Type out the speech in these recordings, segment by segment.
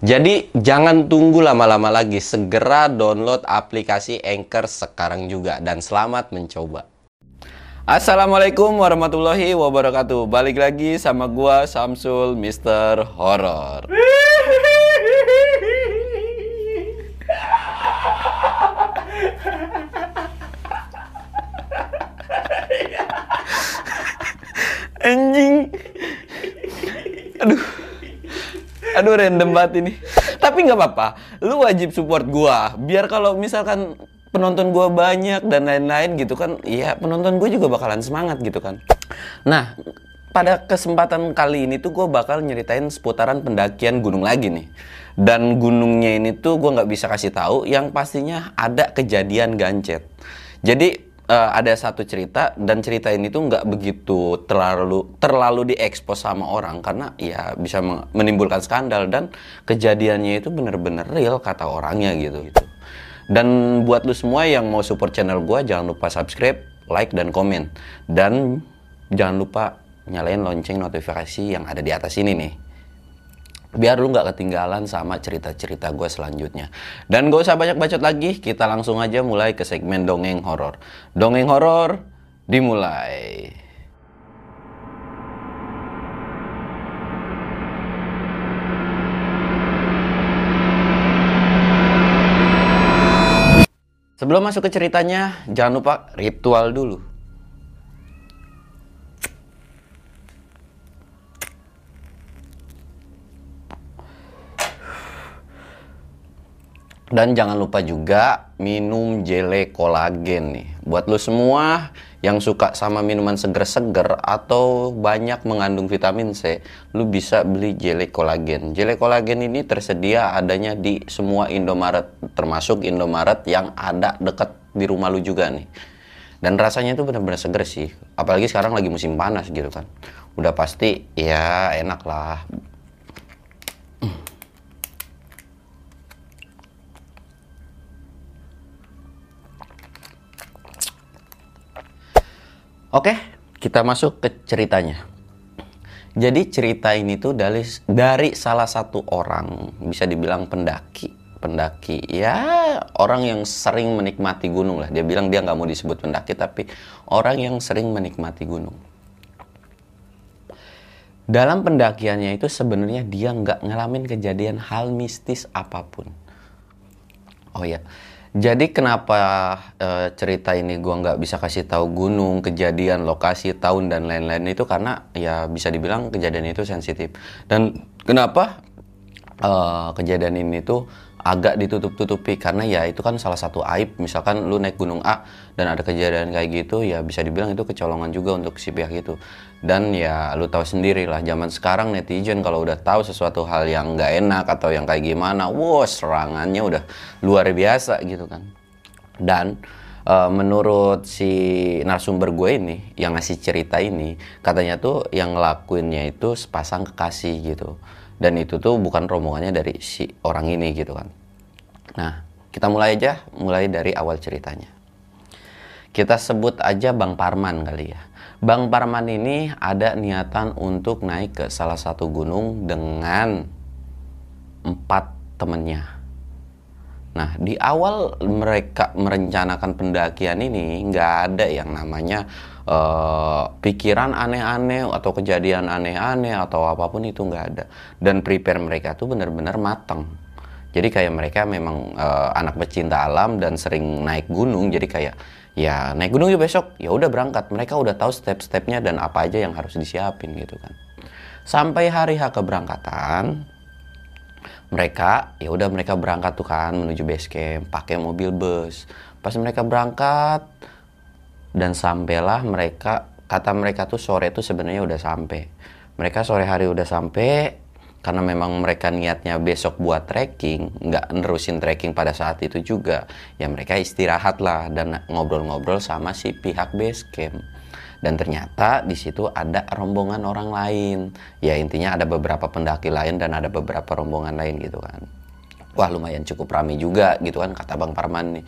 Jadi jangan tunggu lama-lama lagi, segera download aplikasi Anchor sekarang juga dan selamat mencoba. Assalamualaikum warahmatullahi wabarakatuh. Balik lagi sama gua Samsul Mister Horror. Anjing. Aduh. Aduh random banget ini. Tapi nggak apa-apa. Lu wajib support gua. Biar kalau misalkan penonton gua banyak dan lain-lain gitu kan, ya penonton gua juga bakalan semangat gitu kan. Nah, pada kesempatan kali ini tuh gue bakal nyeritain seputaran pendakian gunung lagi nih. Dan gunungnya ini tuh gue nggak bisa kasih tahu. Yang pastinya ada kejadian gancet. Jadi uh, ada satu cerita dan cerita ini tuh nggak begitu terlalu terlalu diekspos sama orang karena ya bisa menimbulkan skandal dan kejadiannya itu bener-bener real kata orangnya gitu. gitu. Dan buat lu semua yang mau support channel gue jangan lupa subscribe, like dan komen dan jangan lupa nyalain lonceng notifikasi yang ada di atas ini nih biar lu nggak ketinggalan sama cerita-cerita gue selanjutnya. Dan gak usah banyak bacot lagi, kita langsung aja mulai ke segmen dongeng horor. Dongeng horor dimulai. Sebelum masuk ke ceritanya, jangan lupa ritual dulu. Dan jangan lupa juga minum jele kolagen nih. Buat lo semua yang suka sama minuman seger-seger atau banyak mengandung vitamin C, lu bisa beli jele kolagen. Jele kolagen ini tersedia adanya di semua Indomaret, termasuk Indomaret yang ada dekat di rumah lu juga nih. Dan rasanya itu benar-benar seger sih. Apalagi sekarang lagi musim panas gitu kan. Udah pasti ya enak lah Oke, kita masuk ke ceritanya. Jadi cerita ini tuh dari dari salah satu orang bisa dibilang pendaki, pendaki ya orang yang sering menikmati gunung lah. Dia bilang dia nggak mau disebut pendaki tapi orang yang sering menikmati gunung. Dalam pendakiannya itu sebenarnya dia nggak ngalamin kejadian hal mistis apa pun. Oh ya, jadi kenapa e, cerita ini gue nggak bisa kasih tahu gunung, kejadian, lokasi, tahun dan lain-lain itu karena ya bisa dibilang kejadian itu sensitif. Dan kenapa e, kejadian ini tuh agak ditutup-tutupi karena ya itu kan salah satu aib. Misalkan lu naik gunung A dan ada kejadian kayak gitu ya bisa dibilang itu kecolongan juga untuk si pihak itu dan ya lu tahu sendiri lah zaman sekarang netizen kalau udah tahu sesuatu hal yang nggak enak atau yang kayak gimana wow serangannya udah luar biasa gitu kan. Dan uh, menurut si narasumber gue ini yang ngasih cerita ini katanya tuh yang ngelakuinnya itu sepasang kekasih gitu. Dan itu tuh bukan rombongannya dari si orang ini gitu kan. Nah kita mulai aja mulai dari awal ceritanya. Kita sebut aja Bang Parman kali ya Bang Parman ini ada niatan untuk naik ke salah satu gunung dengan empat temennya. Nah, di awal mereka merencanakan pendakian ini nggak ada yang namanya uh, pikiran aneh-aneh atau kejadian aneh-aneh atau apa pun itu nggak ada. Dan prepare mereka tuh benar-benar matang. Jadi kayak mereka memang uh, anak pecinta alam dan sering naik gunung, jadi kayak ya naik gunung yuk besok. Ya udah berangkat. Mereka udah tahu step-stepnya dan apa aja yang harus disiapin gitu kan. Sampai hari H keberangkatan mereka ya udah mereka berangkat tuh kan menuju base camp pakai mobil bus. Pas mereka berangkat dan sampailah mereka kata mereka tuh sore tuh sebenarnya udah sampai. Mereka sore hari udah sampai karena memang mereka niatnya besok buat trekking, nggak nerusin trekking pada saat itu juga, ya mereka istirahat lah dan ngobrol-ngobrol sama si pihak base camp. Dan ternyata di situ ada rombongan orang lain. Ya intinya ada beberapa pendaki lain dan ada beberapa rombongan lain gitu kan. Wah lumayan cukup ramai juga gitu kan kata Bang Parman nih.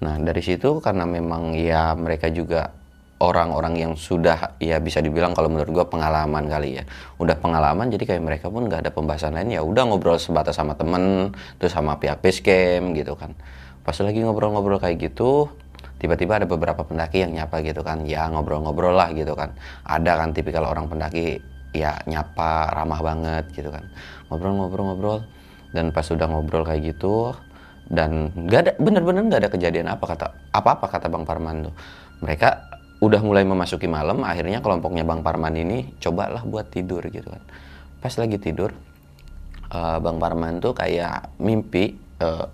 Nah dari situ karena memang ya mereka juga orang-orang yang sudah ya bisa dibilang kalau menurut gue pengalaman kali ya. Udah pengalaman jadi kayak mereka pun nggak ada pembahasan lain ya udah ngobrol sebatas sama temen terus sama pihak base camp gitu kan. Pas lagi ngobrol-ngobrol kayak gitu tiba-tiba ada beberapa pendaki yang nyapa gitu kan. Ya ngobrol-ngobrol lah gitu kan. Ada kan tipikal orang pendaki ya nyapa ramah banget gitu kan. Ngobrol-ngobrol-ngobrol dan pas sudah ngobrol kayak gitu dan nggak ada bener-bener nggak ada kejadian apa kata apa apa kata bang Parman tuh. Mereka udah mulai memasuki malam akhirnya kelompoknya Bang Parman ini cobalah buat tidur gitu kan. Pas lagi tidur uh, Bang Parman tuh kayak mimpi uh,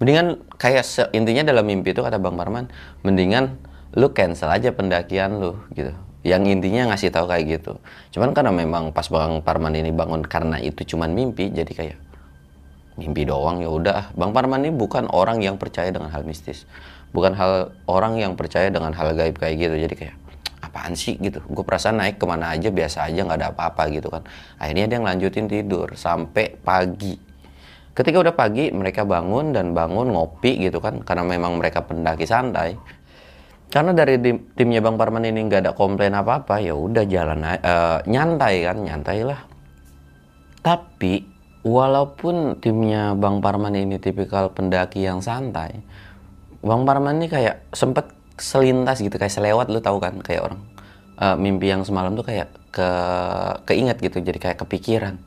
mendingan kayak intinya dalam mimpi itu kata Bang Parman mendingan lu cancel aja pendakian lu gitu. Yang intinya ngasih tahu kayak gitu. Cuman karena memang pas Bang Parman ini bangun karena itu cuman mimpi jadi kayak mimpi doang ya udah. Bang Parman ini bukan orang yang percaya dengan hal mistis bukan hal orang yang percaya dengan hal gaib kayak gitu. Jadi kayak apaan sih? gitu. Gue perasaan naik ke mana aja biasa aja nggak ada apa-apa gitu kan. Akhirnya dia ngelanjutin tidur sampai pagi. Ketika udah pagi mereka bangun dan bangun ngopi gitu kan karena memang mereka pendaki santai. Karena dari timnya bang Parman ini nggak ada komplain apa-apa ya udah jalan uh, nyantai kan nyantai lah tapi walaupun timnya bang Parman ini tipikal pendaki yang santai Bang Parman ini kayak sempet selintas gitu kayak selewat lu tahu kan kayak orang uh, mimpi yang semalam tuh kayak ke keinget gitu jadi kayak kepikiran.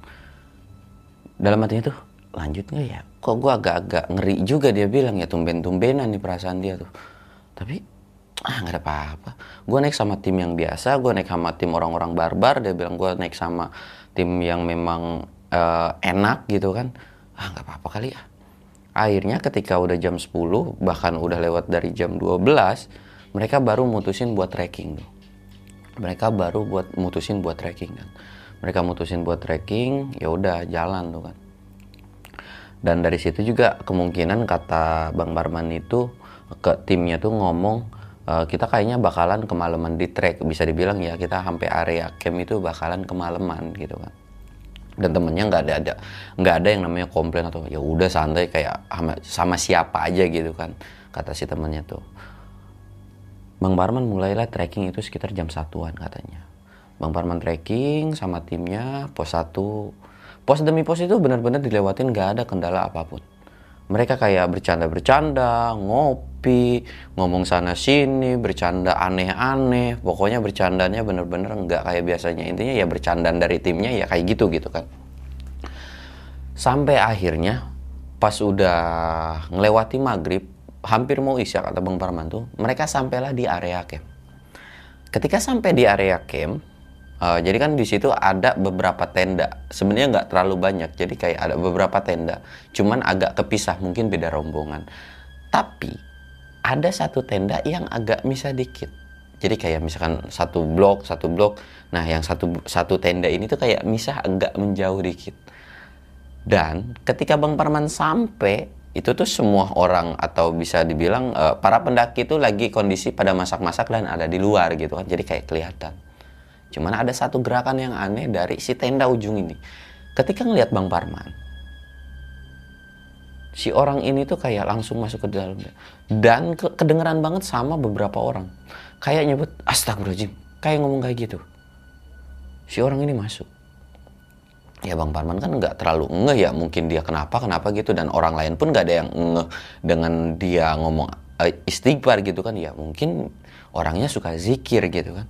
Dalam hatinya tuh lanjut nggak ya? Kok gua agak-agak ngeri juga dia bilang ya tumben-tumbenan nih perasaan dia tuh. Tapi ah nggak ada apa-apa. Gue naik sama tim yang biasa gue naik sama tim orang-orang barbar dia bilang gue naik sama tim yang memang uh, enak gitu kan. Ah nggak apa-apa kali ya akhirnya ketika udah jam 10 bahkan udah lewat dari jam 12 mereka baru mutusin buat trekking mereka baru buat mutusin buat trekking kan. Mereka mutusin buat trekking ya udah jalan tuh kan. Dan dari situ juga kemungkinan kata Bang Barman itu ke timnya tuh ngomong e, kita kayaknya bakalan kemalaman di trek bisa dibilang ya kita sampai area camp itu bakalan kemalaman gitu kan dan temennya nggak ada ada nggak ada yang namanya komplain atau ya udah santai kayak sama, sama siapa aja gitu kan kata si temennya tuh. Bang Parman mulailah trekking itu sekitar jam satuan katanya. Bang Parman trekking sama timnya pos satu. Pos demi pos itu benar-benar dilewatin nggak ada kendala apa pun mereka kayak bercanda-bercanda, ngopi, ngomong sana sini, bercanda aneh-aneh. Pokoknya bercandanya bener-bener nggak kayak biasanya. Intinya ya bercandaan dari timnya ya kayak gitu gitu kan. Sampai akhirnya pas udah ngelewati maghrib, hampir mau isya kata Bang Parman tuh, mereka sampailah di area camp. Ketika sampai di area camp, Uh, jadi kan di situ ada beberapa tenda. Sebenarnya nggak terlalu banyak. Jadi kayak ada beberapa tenda. Cuman agak kepisah, mungkin beda rombongan. Tapi ada satu tenda yang agak misah dikit. Jadi kayak misalkan satu blok, satu blok. Nah, yang satu satu tenda ini tuh kayak misah agak menjauh dikit. Dan ketika Bang Parman sampai, itu tuh semua orang atau bisa dibilang uh, para pendaki itu lagi kondisi pada masak-masak dan ada di luar gitu kan. Jadi kayak kelihatan. Cuman ada satu gerakan yang aneh dari si tenda ujung ini. Ketika ngelihat Bang Parman, si orang ini tuh kayak langsung masuk ke dalam dan ke kedengeran banget sama beberapa orang. Kayak nyebut astagfirullahaladzim, kayak ngomong kayak gitu. Si orang ini masuk. Ya Bang Parman kan nggak terlalu ngeh ya mungkin dia kenapa kenapa gitu dan orang lain pun nggak ada yang ngeh dengan dia ngomong uh, istighfar gitu kan ya mungkin orangnya suka zikir gitu kan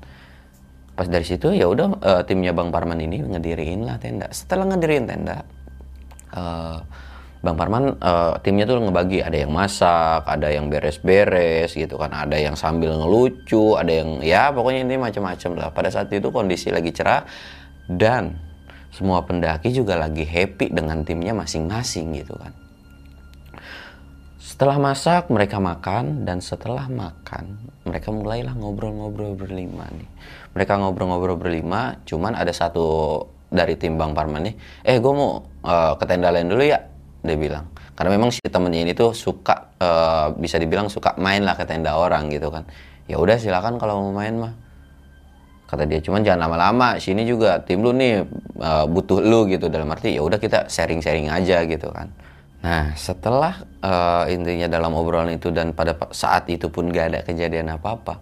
pas dari situ ya udah uh, timnya Bang Parman ini ngediriin lah tenda. Setelah ngedirin tenda uh, Bang Parman uh, timnya tuh ngebagi. Ada yang masak ada yang beres-beres gitu kan. Ada yang sambil ngelucu ada yang ya pokoknya ini macam-macam lah. Pada saat itu kondisi lagi cerah dan semua pendaki juga lagi happy dengan timnya masing-masing gitu kan setelah masak mereka makan dan setelah makan mereka mulailah ngobrol-ngobrol berlima nih. Mereka ngobrol-ngobrol berlima, cuman ada satu dari tim Bang Parman nih eh gue mau uh, ke tenda lain dulu ya dia bilang. Karena memang si temennya ini tuh suka uh, bisa dibilang suka main lah ke tenda orang gitu kan. Ya udah silakan kalau mau main mah kata dia. Cuman jangan lama-lama sini juga tim lu nih uh, butuh lu gitu. Dalam arti ya udah kita sharing-sharing aja gitu kan nah setelah uh, intinya dalam obrolan itu dan pada saat itu pun gak ada kejadian apa-apa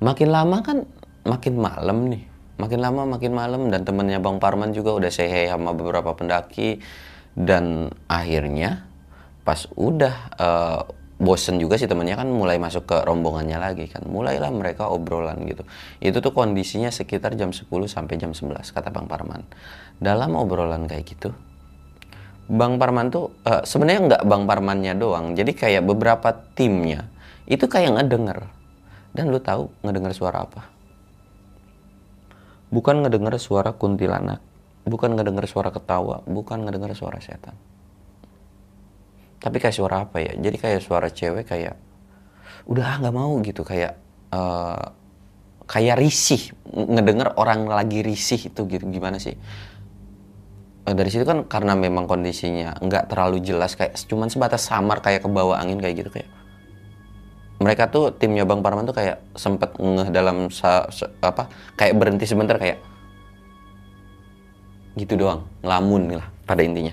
makin lama kan makin malam nih. Makin lama makin malam dan temennya Bang Parman juga udah sehe sama beberapa pendaki dan akhirnya pas udah uh, bosen juga sih temennya kan mulai masuk ke rombongannya lagi kan. Mulailah mereka obrolan gitu. Itu tuh kondisinya sekitar jam 10 sampai jam 11 kata Bang Parman. Dalam obrolan kayak gitu Bang Parman tuh uh, sebenarnya nggak Bang Parmannya doang. Jadi kayak beberapa timnya itu kayak ngedenger. Dan lu tahu ngedenger suara apa? Bukan ngedenger suara kuntilanak bukan ngedenger suara ketawa bukan ngedenger suara setan. Tapi kayak suara apa ya? Jadi kayak suara cewek kayak udah nggak mau gitu. Kayak uh, kayak risih. Ngedenger orang lagi risih itu gitu. Gimana sih dari situ kan karena memang kondisinya nggak terlalu jelas kayak cuman sebatas samar kayak ke bawah angin kayak gitu kayak mereka tuh timnya Bang Parman tuh kayak sempet ngeh dalam sa, sa, apa kayak berhenti sebentar kayak gitu doang ngelamun lah pada intinya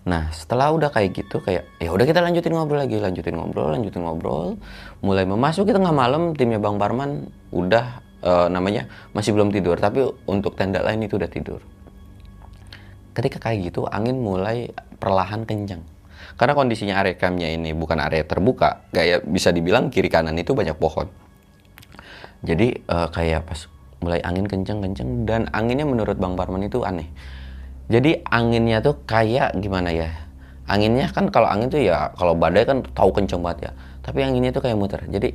Nah setelah udah kayak gitu kayak ya udah kita lanjutin ngobrol lagi, lanjutin ngobrol, lanjutin ngobrol. Mulai memasuki tengah malam timnya Bang Parman udah uh, namanya masih belum tidur, tapi untuk tenda lain itu udah tidur. Ketika kayak gitu angin mulai perlahan kencang. Karena kondisinya area campnya ini bukan area terbuka, kayak bisa dibilang kiri kanan itu banyak pohon. Jadi uh, kayak pas mulai angin kencang-kencang dan anginnya menurut Bang Parman itu aneh jadi anginnya tuh kayak gimana ya? Anginnya kan kalau angin tuh ya kalau badai kan tahu kenceng banget ya. Tapi anginnya tuh kayak muter. Jadi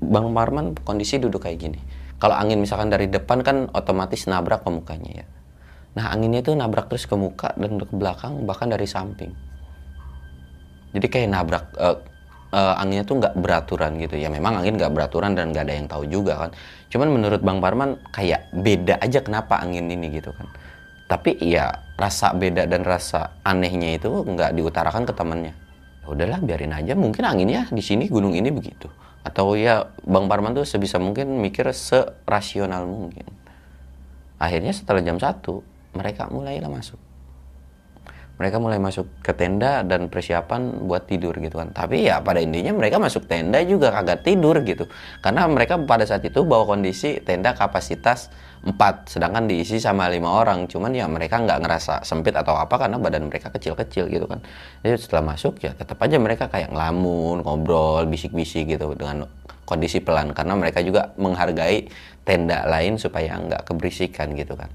Bang Parman kondisi duduk kayak gini. Kalau angin misalkan dari depan kan otomatis nabrak ke mukanya ya. Nah anginnya tuh nabrak terus ke muka dan ke belakang bahkan dari samping. Jadi kayak nabrak uh, uh, anginnya tuh nggak beraturan gitu ya. Memang angin nggak beraturan dan nggak ada yang tahu juga kan. Cuman menurut Bang Parman kayak beda aja kenapa angin ini gitu kan tapi ya rasa beda dan rasa anehnya itu nggak diutarakan ke temannya ya udahlah biarin aja mungkin anginnya di sini gunung ini begitu atau ya bang Parman tuh sebisa mungkin mikir serasional mungkin akhirnya setelah jam satu mereka mulailah masuk mereka mulai masuk ke tenda dan persiapan buat tidur gitu kan. Tapi ya pada intinya mereka masuk tenda juga kagak tidur gitu. Karena mereka pada saat itu bawa kondisi tenda kapasitas 4 sedangkan diisi sama lima orang. Cuman ya mereka nggak ngerasa sempit atau apa karena badan mereka kecil-kecil gitu kan. Jadi setelah masuk ya tetap aja mereka kayak ngelamun, ngobrol, bisik-bisik gitu dengan kondisi pelan karena mereka juga menghargai tenda lain supaya nggak keberisikan gitu kan.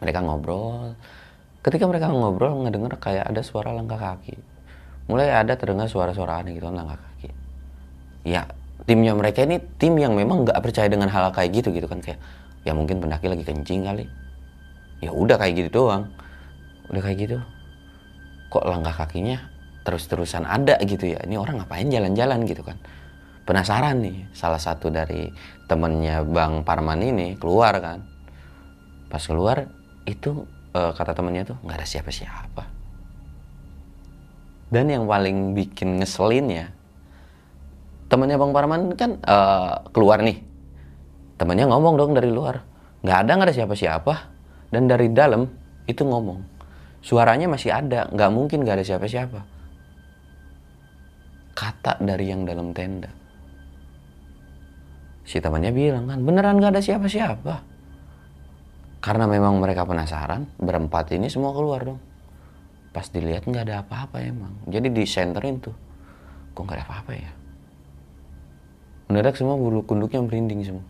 Mereka ngobrol, ketika mereka ngobrol ngedenger kayak ada suara langkah kaki. Mulai ada terdengar suara-suara aneh gitu langkah kaki. Ya timnya mereka ini tim yang memang nggak percaya dengan hal, kayak gitu gitu kan. Kayak ya mungkin pendaki lagi kencing kali. Ya udah kayak gitu doang. Udah kayak gitu. Kok langkah kakinya terus-terusan ada gitu ya? Ini orang ngapain jalan-jalan gitu kan? Penasaran nih salah satu dari temennya Bang Parman ini keluar kan? Pas keluar itu uh, kata temennya tuh nggak ada siapa-siapa. Dan yang paling bikin ngeselin ya temennya bang Parman kan uh, keluar nih. Temennya ngomong dong dari luar. Nggak ada nggak ada siapa-siapa. Dan dari dalam itu ngomong. Suaranya masih ada nggak mungkin nggak ada siapa-siapa. Kata dari yang dalam tenda. Si temannya bilang kan beneran nggak ada siapa-siapa karena memang mereka penasaran, berempat ini semua keluar dong. Pas dilihat nggak ada apa-apa emang. Jadi di centerin tuh. Kok nggak ada apa-apa ya? Mendadak semua bulu kunduknya merinding semua.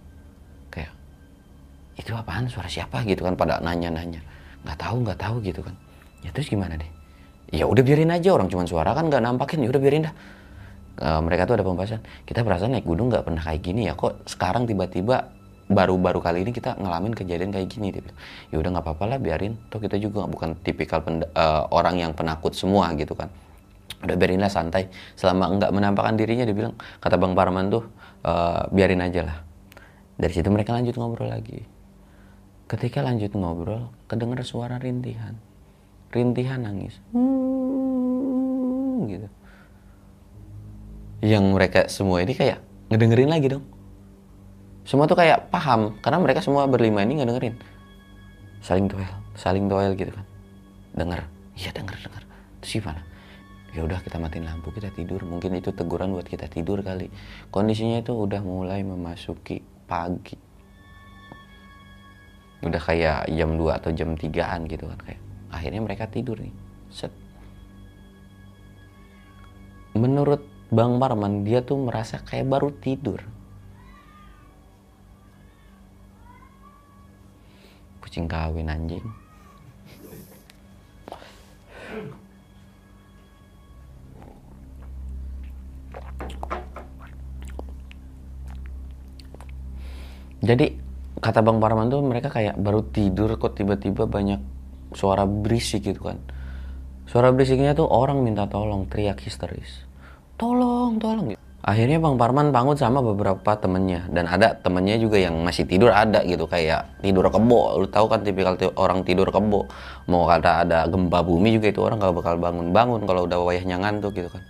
Kayak, itu apaan? Suara siapa gitu kan? Pada nanya-nanya. Nggak tahu, nggak tahu gitu kan. Ya terus gimana deh? Ya udah biarin aja orang cuma suara kan nggak nampakin. Ya udah biarin dah. Uh, mereka tuh ada pembahasan. Kita perasaan naik gunung nggak pernah kayak gini ya. Kok sekarang tiba-tiba baru-baru kali ini kita ngalamin kejadian kayak gini bilang ya udah nggak apa-apa lah biarin. Toh kita juga bukan tipikal uh, orang yang penakut semua gitu kan. Udah biarinlah santai. Selama nggak menampakkan dirinya dia bilang kata bang Parman tuh uh, biarin aja lah. Dari situ mereka lanjut ngobrol lagi. Ketika lanjut ngobrol kedengar suara rintihan. Rintihan nangis. Hmm, gitu. Yang mereka semua ini kayak ngedengerin lagi dong semua tuh kayak paham karena mereka semua berlima ini ngedengerin saling toel saling toel gitu kan. Dengar iya dengar dengar terus gimana? Ya udah kita matiin lampu kita tidur. Mungkin itu teguran buat kita tidur kali. Kondisinya itu udah mulai memasuki pagi. Udah kayak jam 2 atau jam 3an gitu kan kayak. Akhirnya mereka tidur nih. Set. Menurut Bang Parman dia tuh merasa kayak baru tidur kucing kawin anjing jadi kata Bang Parman tuh mereka kayak baru tidur kok tiba-tiba banyak suara berisik gitu kan. Suara berisiknya tuh orang minta tolong, teriak histeris. Tolong, tolong gitu. Akhirnya Bang Parman bangun sama beberapa temennya dan ada temennya juga yang masih tidur ada gitu kayak tidur kebo. Lu tahu kan tipikal orang tidur kebo. Mau kata ada gempa bumi juga itu orang gak bakal bangun-bangun kalau udah wayahnya ngantuk gitu kan.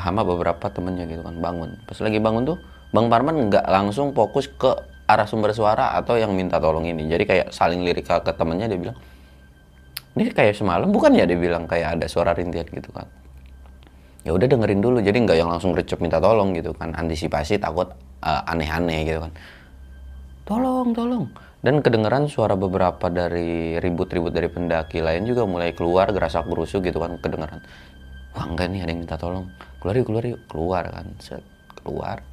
Hama beberapa temennya gitu kan bangun. Pas lagi bangun tuh Bang Parman nggak langsung fokus ke arah sumber suara atau yang minta tolong ini jadi kayak saling lirik ke, ke temennya dia bilang ini kayak semalam bukan ya dia bilang kayak ada suara rintihan gitu kan ya udah dengerin dulu. Jadi nggak yang langsung recep minta tolong gitu kan. Antisipasi takut uh, aneh-aneh gitu kan. Tolong tolong. Dan kedengeran suara beberapa dari ribut-ribut dari pendaki lain juga mulai keluar gerasak gerusuk gitu kan kedengeran. Wah enggak nih ada yang minta tolong. Keluar yuk keluar yuk. Keluar kan Set, keluar.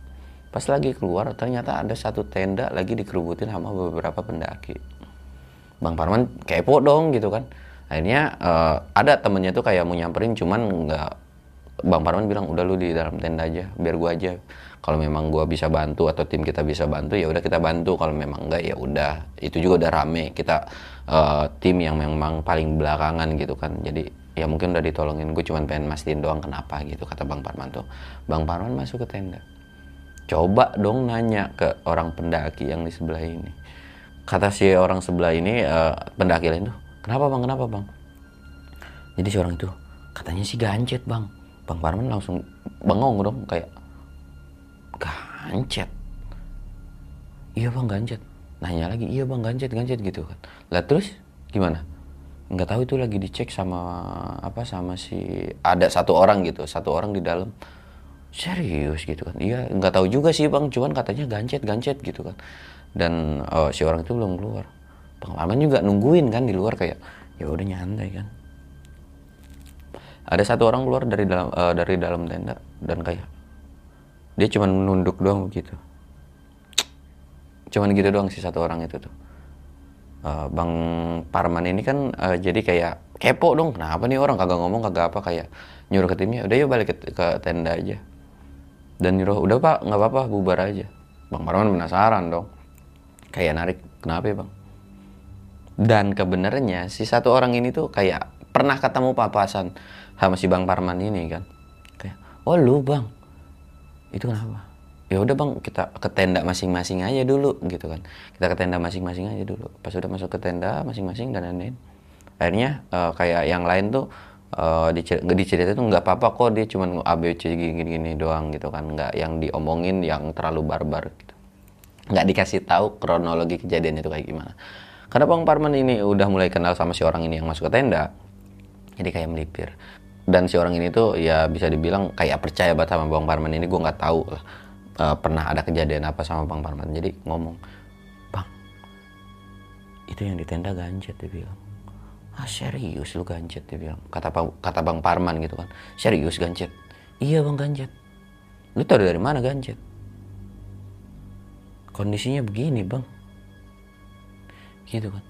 Pas lagi keluar ternyata ada satu tenda lagi dikerubutin sama beberapa pendaki. Bang Parman kepo dong gitu kan. Akhirnya uh, ada temennya tuh kayak mau nyamperin cuman nggak Bang Parman bilang udah lu di dalam tenda aja biar gua aja. Kalau memang gua bisa bantu atau tim kita bisa bantu ya udah kita bantu. Kalau memang enggak ya udah. Itu juga udah rame kita uh, tim yang memang paling belakangan gitu kan. Jadi ya mungkin udah ditolongin gue cuman pengen mastiin doang kenapa gitu kata Bang Parman tuh. Bang Parman masuk ke tenda coba dong nanya ke orang pendaki yang di sebelah ini kata si orang sebelah ini uh, pendaki lain tuh kenapa bang kenapa bang jadi si orang itu katanya sih gancet bang bang Parman langsung bengong dong kayak gancet. Iya bang gancet. Nanya lagi iya bang gancet gancet gitu kan. Lah terus gimana? Nggak tahu itu lagi dicek sama apa sama si ada satu orang gitu satu orang di dalam. Serius gitu kan. Iya nggak tahu juga sih bang cuman katanya gancet gancet gitu kan. Dan uh, si orang itu belum keluar. Pengalaman juga nungguin kan di luar kayak ya udah nyantai kan ada satu orang keluar dari dalam uh, dari dalam tenda dan kayak dia cuman nunduk doang begitu. Cuman gitu doang sih satu orang itu tuh. Uh, bang Parman ini kan uh, jadi kayak kepo dong kenapa nih orang kagak ngomong kagak apa kayak nyuruh ke timnya udah yuk balik ke, ke tenda aja. Dan nyuruh udah pak nggak apa-apa bubar aja. Bang Parman penasaran dong kayak narik kenapa ya bang? Dan kebenarannya si satu orang ini tuh kayak pernah ketemu papasan sama si bang Parman ini kan. Kayak oh lu bang. Itu kenapa? Ya udah bang kita ke tenda masing-masing aja dulu gitu kan. Kita ke tenda masing-masing aja dulu. Pas udah masuk ke tenda masing-masing dan lain-lain. Akhirnya uh, kayak yang lain tuh uh, di cerita itu nggak apa-apa kok. Dia cuma ABC gini-gini doang gitu kan. Nggak yang diomongin yang terlalu barbar gitu. Nggak dikasih tahu kronologi kejadian itu kayak gimana. Karena Bang Parman ini udah mulai kenal sama si orang ini yang masuk ke tenda jadi kayak melipir dan si orang ini tuh ya bisa dibilang kayak percaya banget sama Bang Parman ini. Gue nggak tahu lah uh, pernah ada kejadian apa sama Bang Parman. Jadi ngomong Bang itu yang di tenda ganjet dia bilang. Ah serius lu gancet dia bilang. Kata kata bang Parman gitu kan. Serius gancet? Iya bang gancet. Lu tahu dari mana gancet? Kondisinya begini bang. Gitu kan.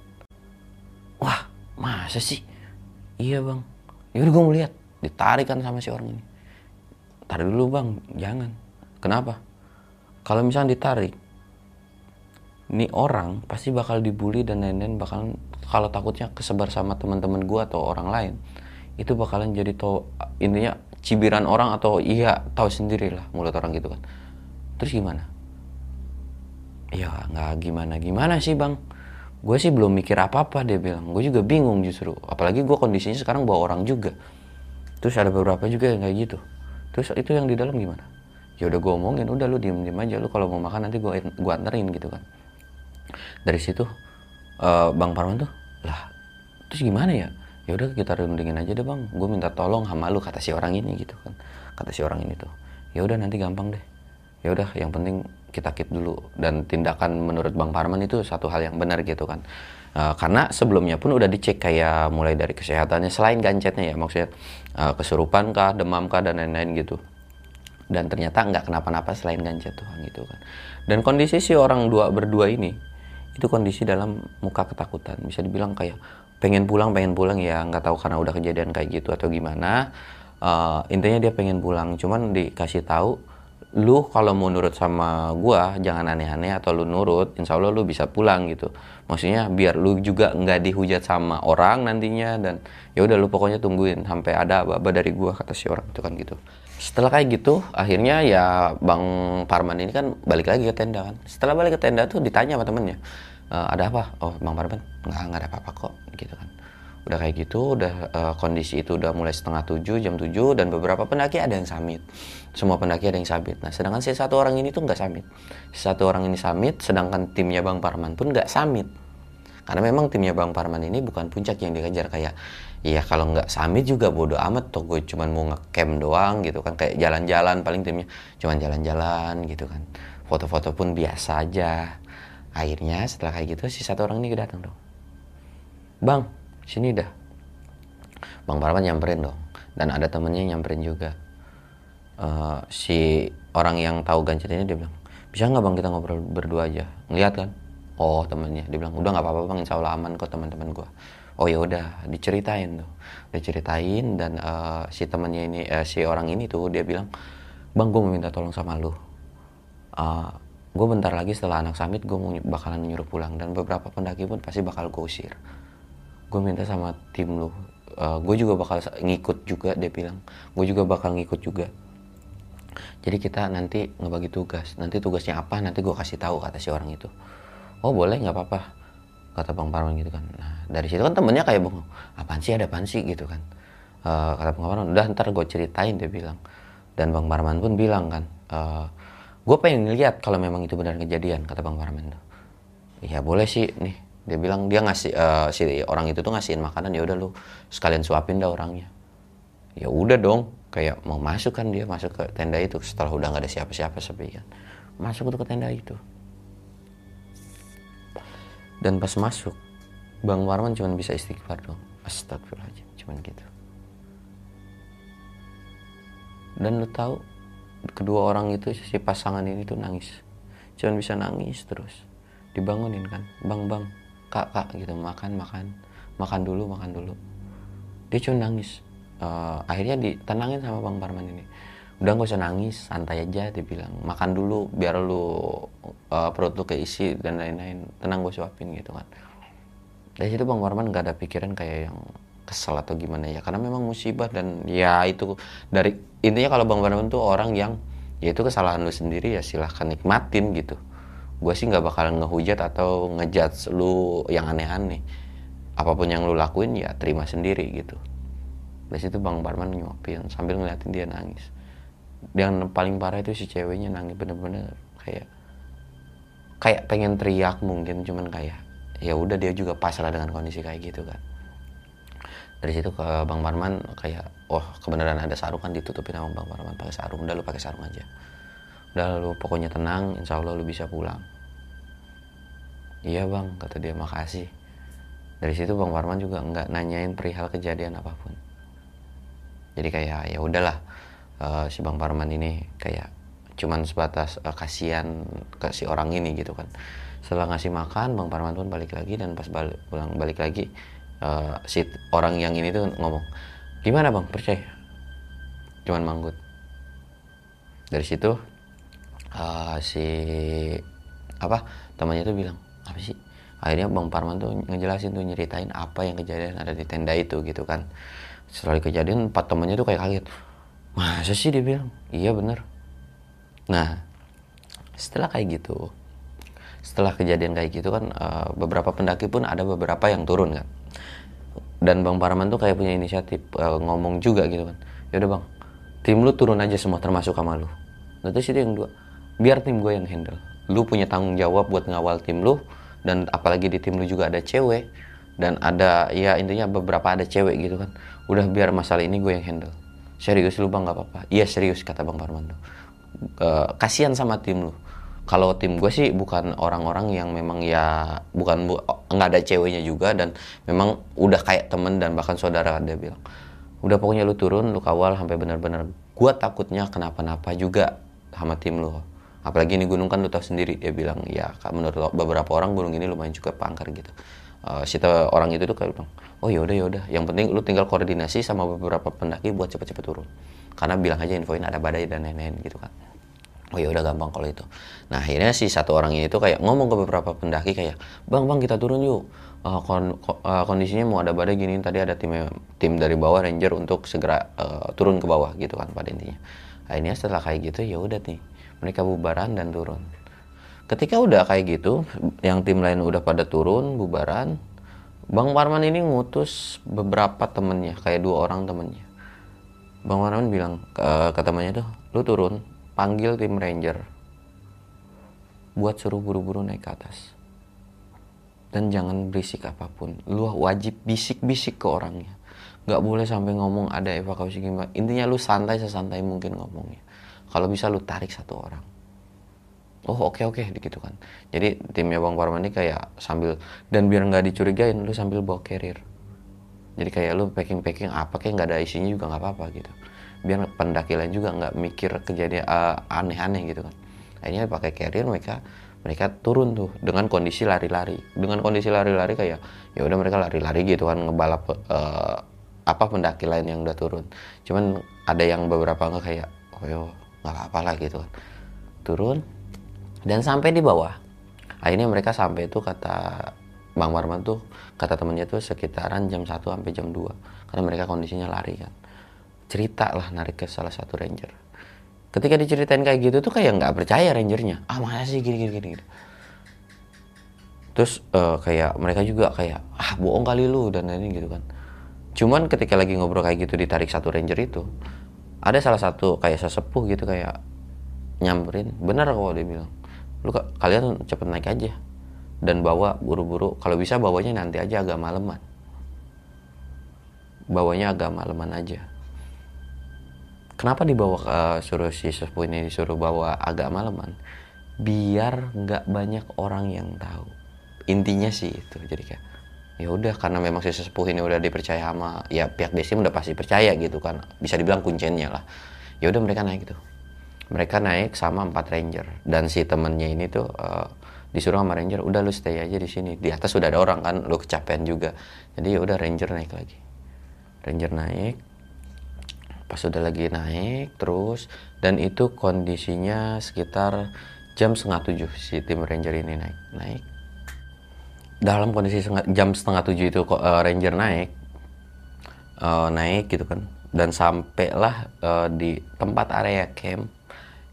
Wah masa sih? Iya bang. Ya udah gue mau lihat ditarik kan sama si orang ini. Tarik dulu bang. Jangan. Kenapa? Kalau misalnya ditarik ini orang pasti bakal dibully dan lain-lain. Bakal kalau takutnya kesebar sama teman-teman gue atau orang lain itu bakalan jadi tau intinya cibiran orang atau iya tahu sendiri lah mulut orang gitu kan. Terus gimana? Ya nggak gimana. Gimana sih bang? Gue sih belum mikir apa-apa dia bilang. Gue juga bingung justru. Apalagi gue kondisinya sekarang bawa orang juga terus ada beberapa juga yang kayak gitu. Terus itu yang di dalam gimana? Ya udah gue omongin udah lu diem diem aja. Lu kalau mau makan nanti gue gue anterin gitu kan. Dari situ uh, bang Parman tuh lah terus gimana ya? Ya udah kita rundingin aja deh bang. Gue minta tolong sama lu kata si orang ini gitu kan. Kata si orang ini tuh ya udah nanti gampang deh. Ya udah yang penting kita keep dulu. Dan tindakan menurut bang Parman itu satu hal yang benar gitu kan uh, karena sebelumnya pun udah dicek kayak mulai dari kesehatannya selain gancetnya ya maksudnya uh, kesurupan kah demam kah dan lain-lain gitu. Dan ternyata nggak kenapa-napa selain ganja Tuhan gitu kan. Dan kondisi si orang dua berdua ini itu kondisi dalam muka ketakutan. Bisa dibilang kayak pengen pulang pengen pulang ya nggak tahu karena udah kejadian kayak gitu atau gimana. Uh, intinya dia pengen pulang cuman dikasih tahu lu kalau mau nurut sama gua jangan aneh-aneh atau lu nurut insya Allah lu bisa pulang gitu. Maksudnya biar lu juga nggak dihujat sama orang nantinya dan ya udah lu pokoknya tungguin sampai ada apa-apa dari gua kata si orang itu kan gitu. Setelah kayak gitu akhirnya ya bang Parman ini kan balik lagi ke tenda kan. Setelah balik ke tenda tuh ditanya sama temennya e, ada apa? Oh bang Parman nggak nggak ada apa-apa kok gitu kan udah kayak gitu udah uh, kondisi itu udah mulai setengah tujuh jam tujuh dan beberapa pendaki ada yang samit semua pendaki ada yang samit nah sedangkan si satu orang ini tuh nggak samit satu orang ini samit sedangkan timnya bang Parman pun nggak samit karena memang timnya bang Parman ini bukan puncak yang dikejar kayak Iya kalau nggak summit juga bodo amat tuh gue cuman mau ngecamp doang gitu kan. Kayak jalan-jalan paling timnya cuman jalan-jalan gitu kan. Foto-foto pun biasa aja. Akhirnya setelah kayak gitu si satu orang ini datang dong. Bang sini dah. Bang Parman nyamperin dong. Dan ada temennya nyamperin juga. Uh, si orang yang tahu gancet ini dia bilang bisa nggak bang kita ngobrol berdua aja? Ngeliat kan? Oh temennya. Dia bilang udah nggak apa-apa bang insya Allah aman kok teman-teman gue oh ya udah diceritain tuh. Diceritain dan uh, si temannya ini uh, si orang ini tuh dia bilang bang gue mau minta tolong sama lu. Uh, gue bentar lagi setelah anak samit gue mau bakalan nyuruh pulang. Dan beberapa pendaki pun pasti bakal gue usir gue minta sama tim lu uh, gue juga bakal ngikut juga dia bilang. Gue juga bakal ngikut juga. Jadi kita nanti ngebagi tugas. Nanti tugasnya apa nanti gue kasih tahu kata si orang itu. Oh boleh nggak apa-apa kata bang Parman gitu kan. Nah dari situ kan temennya kayak bang apaan sih ada apaan sih? gitu kan. Uh, kata bang Parman udah ntar gue ceritain dia bilang. Dan bang Parman pun bilang kan uh, eh, gue pengen lihat kalau memang itu benar kejadian kata bang Parman tuh. Ya boleh sih nih dia bilang dia ngasih uh, si orang itu tuh ngasihin makanan ya udah lu sekalian suapin dah orangnya. Ya udah dong kayak mau masuk kan dia masuk ke tenda itu setelah udah nggak ada siapa-siapa sepi kan. Masuk tuh ke tenda itu. Dan pas masuk Bang Warman cuma bisa istighfar dong. Astagfirullahaladzim cuman gitu. Dan lu tahu kedua orang itu si pasangan ini tuh nangis. Cuman bisa nangis terus. Dibangunin kan bang bang kak kak gitu makan makan. Makan dulu makan dulu. Dia cuma nangis. Uh, akhirnya ditenangin sama bang Parman ini. Udah gak usah nangis santai aja dia bilang. Makan dulu biar lu uh, perut lu keisi dan lain-lain. Tenang gue suapin gitu kan. Dari situ bang Warman gak ada pikiran kayak yang kesel atau gimana ya. Karena memang musibah dan ya itu dari intinya kalau bang Warman tuh orang yang ya itu kesalahan lu sendiri ya silahkan nikmatin gitu gue sih nggak bakalan ngehujat atau ngejudge lu yang aneh-aneh. Apa pun yang lu lakuin ya terima sendiri gitu. Dari situ bang Barman nyuapin sambil ngeliatin dia nangis. Yang paling parah itu si ceweknya nangis bener-bener kayak kayak pengen teriak mungkin cuman kayak ya udah dia juga pasrah dengan kondisi kayak gitu kan. Dari situ ke bang Marman kayak oh kebenaran ada sarung kan ditutupin sama bang Marman pakai sarung. Udah lu pakai sarung aja udah lu pokoknya tenang insya Allah lu bisa pulang. Iya bang kata dia makasih. Dari situ bang Marman juga nggak nanyain perihal kejadian apa pun. Jadi kayak ya udahlah uh, si Bang Parman ini kayak cuman sebatas uh, kasihan ke si orang ini gitu kan. Setelah ngasih makan Bang Parman pun balik lagi dan pas balik pulang balik lagi uh, si orang yang ini tuh ngomong gimana Bang? Percaya? Cuman manggut. Dari situ uh, si apa temannya tuh bilang apa sih? Akhirnya Bang Parman tuh ngejelasin tuh nyeritain apa yang kejadian ada di tenda itu gitu kan. Setelah kejadian empat temannya tuh kayak kaget. Masa sih? dia bilang. Iya bener. Nah setelah kayak gitu setelah kejadian kayak gitu kan uh, beberapa pendaki pun ada beberapa yang turun kan. Dan bang Parman tuh kayak punya inisiatif uh, ngomong juga gitu kan. Yaudah bang tim lu turun aja semua termasuk sama lu. Nah terus itu yang dua biar tim gue yang handle. Lu punya tanggung jawab buat ngawal tim lu dan apalagi di tim lu juga ada cewek dan ada ya intinya beberapa ada cewek gitu kan. Udah biar masalah ini gue yang handle. Serius lu bang nggak apa-apa. Iya serius kata bang Parman tuh uh, kasihan sama tim lu. Kalau tim gue sih bukan orang-orang yang memang ya bukan bu, nggak ada ceweknya juga dan memang udah kayak temen dan bahkan saudara dia bilang udah pokoknya lu turun lu kawal sampai benar-benar. Gue takutnya kenapa-napa juga sama tim lu apalagi ini gunung kan lu tahu sendiri dia bilang ya menurut beberapa orang gunung ini lumayan juga pangkar gitu. Uh, orang itu tuh kayak bilang oh yaudah yaudah yang penting lu tinggal koordinasi sama beberapa pendaki buat cepet-cepet turun. Karena bilang aja infoin ada badai dan lain-lain gitu kan. Oh ya udah gampang kalau itu. Nah akhirnya si satu orang ini tuh kayak ngomong ke beberapa pendaki kayak bang bang kita turun yuk. Uh, kon uh, kondisinya mau ada badai gini tadi ada tim tim dari bawah ranger untuk segera uh, turun ke bawah gitu kan pada intinya. Akhirnya setelah kayak gitu ya udah nih mereka bubaran dan turun. Ketika udah kayak gitu yang tim lain udah pada turun bubaran bang Parman ini ngutus beberapa temennya kayak dua orang temennya. Bang Parman bilang ke, ke temannya tuh lu turun panggil tim ranger buat suruh buru-buru naik ke atas. Dan jangan berisik apa pun lu wajib bisik-bisik ke orangnya. Nggak boleh sampai ngomong ada evakuasi gimana. Intinya lu santai sesantai mungkin ngomongnya kalau bisa lu tarik satu orang. Oh oke okay, oke okay, gitu kan. Jadi timnya bang Parman ini kayak sambil dan biar nggak dicurigain lu sambil bawa carrier. Jadi kayak lu packing packing apa kayak nggak ada isinya juga nggak apa-apa gitu. Biar pendaki lain juga nggak mikir kejadian uh, aneh-aneh gitu kan. Akhirnya pakai carrier mereka mereka turun tuh dengan kondisi lari-lari. Dengan kondisi lari-lari kayak ya udah mereka lari-lari gitu kan ngebalap uh, apa pendaki lain yang udah turun. Cuman ada yang beberapa nggak kayak oh yo nggak apa-apa gitu. Kan turun dan sampai di bawah. Akhirnya mereka sampai itu kata Bang Marman tuh kata temennya tuh sekitaran jam 1 sampai jam 2 karena mereka kondisinya lari kan. Cerita lah narik ke salah satu ranger. Ketika diceritain kayak gitu tuh kayak nggak percaya rangernya. Ah mana sih gini gini gini, terus uh, kayak mereka juga kayak ah bohong kali lu dan lain gitu kan. Cuman ketika lagi ngobrol kayak gitu ditarik satu ranger itu ada salah satu kayak sesepuh gitu kayak nyamperin. Benar kok dia bilang lu kalian cepet naik aja dan bawa buru-buru. Kalau bisa bawanya nanti aja agak maleman. Bawanya agak maleman aja. Kenapa dibawa uh, suruh si sepuh ini disuruh bawa agak malaman biar nggak banyak orang yang tahu. Intinya sih itu. Jadi kayak ya udah karena memang si sepuh ini udah dipercaya sama ya pihak desa udah pasti percaya gitu kan. Bisa dibilang kuncinya lah. Ya udah mereka naik tuh mereka naik sama empat ranger. Dan si temennya ini tuh uh, disuruh sama ranger udah lu stay aja di sini. Di atas sudah ada orang kan lu kecapean juga. Jadi ya udah ranger naik lagi. Ranger naik. Pas sudah lagi naik terus dan itu kondisinya sekitar jam setengah tujuh si tim ranger ini naik. Naik dalam kondisi jam setengah tujuh itu uh, ranger naik uh, naik gitu kan. Dan sampailah uh, di tempat area camp